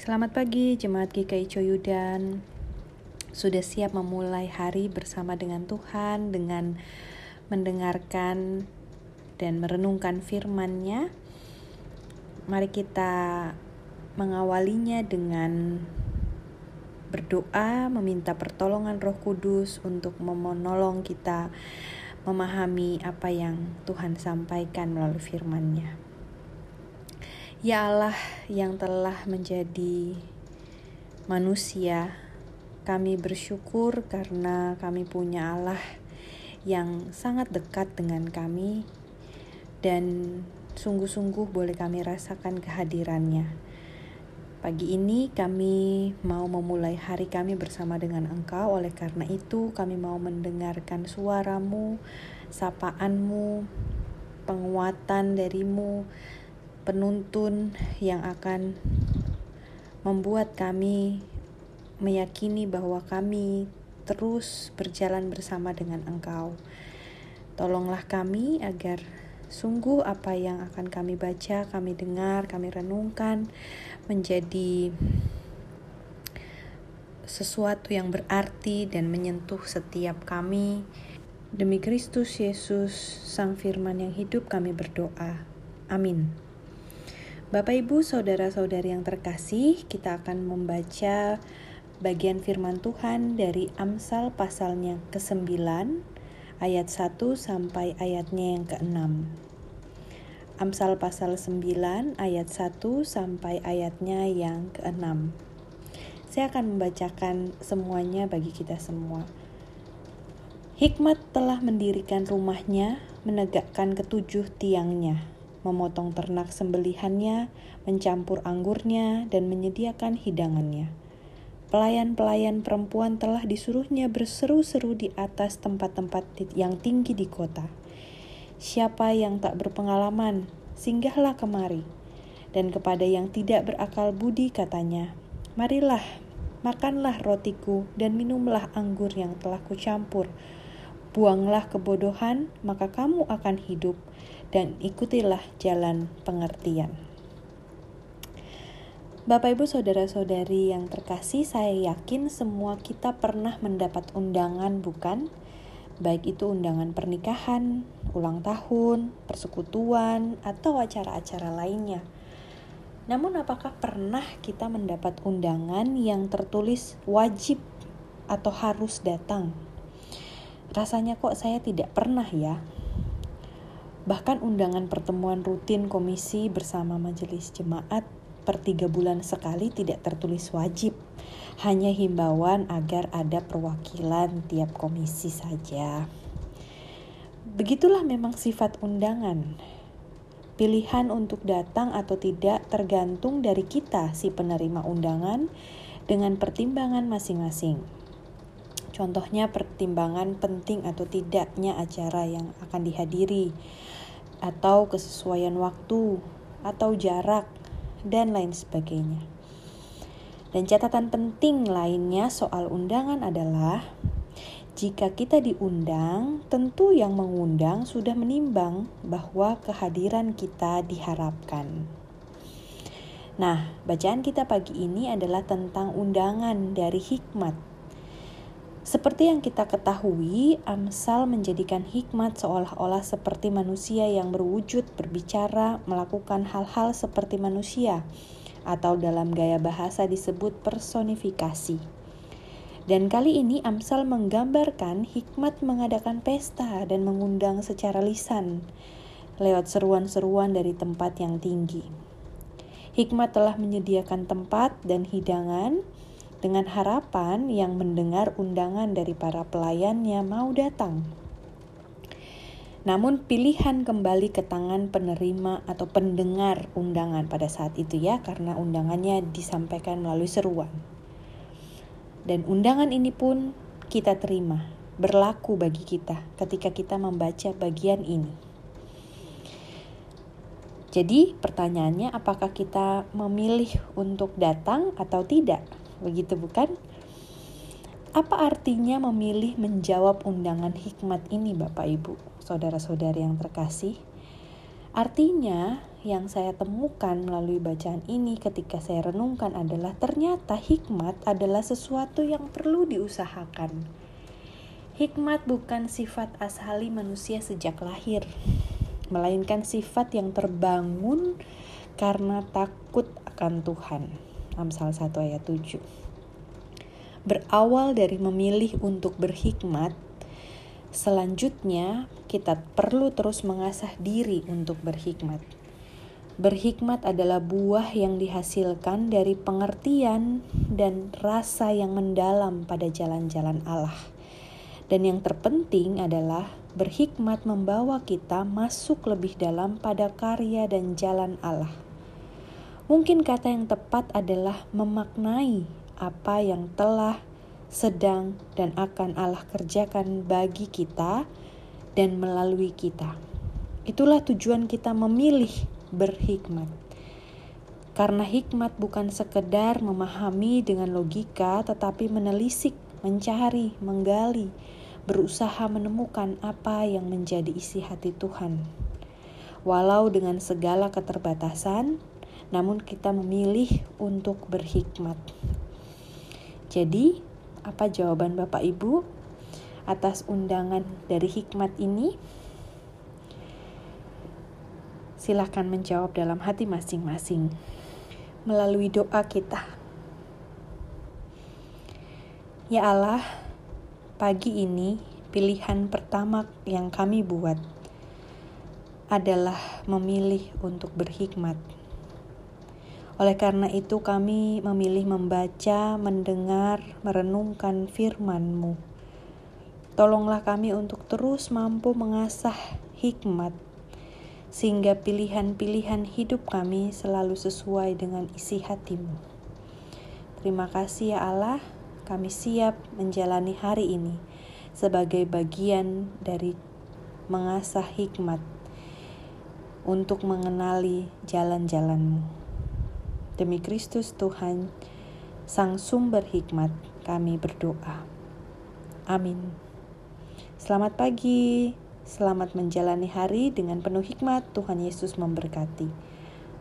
Selamat pagi Jemaat GKI Coyudan Sudah siap memulai hari bersama dengan Tuhan Dengan mendengarkan dan merenungkan firman-Nya. Mari kita mengawalinya dengan berdoa Meminta pertolongan roh kudus untuk menolong kita Memahami apa yang Tuhan sampaikan melalui firman-Nya Ya Allah yang telah menjadi manusia, kami bersyukur karena kami punya Allah yang sangat dekat dengan kami dan sungguh-sungguh boleh kami rasakan kehadirannya. Pagi ini kami mau memulai hari kami bersama dengan Engkau, oleh karena itu kami mau mendengarkan suaramu, sapaanmu, penguatan darimu, penuntun yang akan membuat kami meyakini bahwa kami terus berjalan bersama dengan Engkau. Tolonglah kami agar sungguh apa yang akan kami baca, kami dengar, kami renungkan menjadi sesuatu yang berarti dan menyentuh setiap kami. Demi Kristus Yesus, Sang Firman yang hidup, kami berdoa. Amin. Bapak Ibu, saudara-saudari yang terkasih, kita akan membaca bagian firman Tuhan dari Amsal pasalnya ke-9 ayat 1 sampai ayatnya yang ke-6. Amsal pasal 9 ayat 1 sampai ayatnya yang ke-6. Saya akan membacakan semuanya bagi kita semua. Hikmat telah mendirikan rumahnya, menegakkan ketujuh tiangnya memotong ternak sembelihannya, mencampur anggurnya, dan menyediakan hidangannya. Pelayan-pelayan perempuan telah disuruhnya berseru-seru di atas tempat-tempat yang tinggi di kota. Siapa yang tak berpengalaman, singgahlah kemari. Dan kepada yang tidak berakal budi katanya, Marilah, makanlah rotiku dan minumlah anggur yang telah kucampur. Buanglah kebodohan, maka kamu akan hidup dan ikutilah jalan pengertian. Bapak, ibu, saudara-saudari yang terkasih, saya yakin semua kita pernah mendapat undangan, bukan? Baik itu undangan pernikahan, ulang tahun, persekutuan, atau acara-acara lainnya. Namun, apakah pernah kita mendapat undangan yang tertulis wajib atau harus datang? Rasanya, kok saya tidak pernah ya Bahkan undangan pertemuan rutin komisi bersama majelis jemaat per tiga bulan sekali tidak tertulis wajib, hanya himbauan agar ada perwakilan tiap komisi saja. Begitulah memang sifat undangan. Pilihan untuk datang atau tidak tergantung dari kita, si penerima undangan, dengan pertimbangan masing-masing. Contohnya pertimbangan penting atau tidaknya acara yang akan dihadiri, atau kesesuaian waktu, atau jarak, dan lain sebagainya. Dan catatan penting lainnya soal undangan adalah jika kita diundang, tentu yang mengundang sudah menimbang bahwa kehadiran kita diharapkan. Nah, bacaan kita pagi ini adalah tentang undangan dari hikmat seperti yang kita ketahui, Amsal menjadikan hikmat seolah-olah seperti manusia yang berwujud, berbicara, melakukan hal-hal seperti manusia, atau dalam gaya bahasa disebut personifikasi. Dan kali ini Amsal menggambarkan hikmat mengadakan pesta dan mengundang secara lisan lewat seruan-seruan dari tempat yang tinggi. Hikmat telah menyediakan tempat dan hidangan dengan harapan yang mendengar undangan dari para pelayannya mau datang. Namun pilihan kembali ke tangan penerima atau pendengar undangan pada saat itu ya karena undangannya disampaikan melalui seruan. Dan undangan ini pun kita terima, berlaku bagi kita ketika kita membaca bagian ini. Jadi pertanyaannya apakah kita memilih untuk datang atau tidak? Begitu bukan? Apa artinya memilih menjawab undangan hikmat ini Bapak Ibu, saudara-saudari yang terkasih? Artinya yang saya temukan melalui bacaan ini ketika saya renungkan adalah ternyata hikmat adalah sesuatu yang perlu diusahakan. Hikmat bukan sifat asali manusia sejak lahir, melainkan sifat yang terbangun karena takut akan Tuhan. Amsal 1 ayat 7. Berawal dari memilih untuk berhikmat, Selanjutnya, kita perlu terus mengasah diri untuk berhikmat. Berhikmat adalah buah yang dihasilkan dari pengertian dan rasa yang mendalam pada jalan-jalan Allah. Dan yang terpenting adalah berhikmat membawa kita masuk lebih dalam pada karya dan jalan Allah. Mungkin kata yang tepat adalah memaknai apa yang telah sedang, dan akan Allah kerjakan bagi kita dan melalui kita. Itulah tujuan kita memilih berhikmat. Karena hikmat bukan sekedar memahami dengan logika, tetapi menelisik, mencari, menggali, berusaha menemukan apa yang menjadi isi hati Tuhan. Walau dengan segala keterbatasan, namun kita memilih untuk berhikmat. Jadi, apa jawaban Bapak Ibu atas undangan dari hikmat ini? Silahkan menjawab dalam hati masing-masing melalui doa kita. Ya Allah, pagi ini pilihan pertama yang kami buat adalah memilih untuk berhikmat oleh karena itu kami memilih membaca, mendengar, merenungkan firman-Mu. Tolonglah kami untuk terus mampu mengasah hikmat, sehingga pilihan-pilihan hidup kami selalu sesuai dengan isi hatimu. Terima kasih ya Allah, kami siap menjalani hari ini sebagai bagian dari mengasah hikmat untuk mengenali jalan-jalanmu. Demi Kristus Tuhan, Sang Sumber Hikmat, kami berdoa. Amin. Selamat pagi, selamat menjalani hari dengan penuh hikmat. Tuhan Yesus memberkati.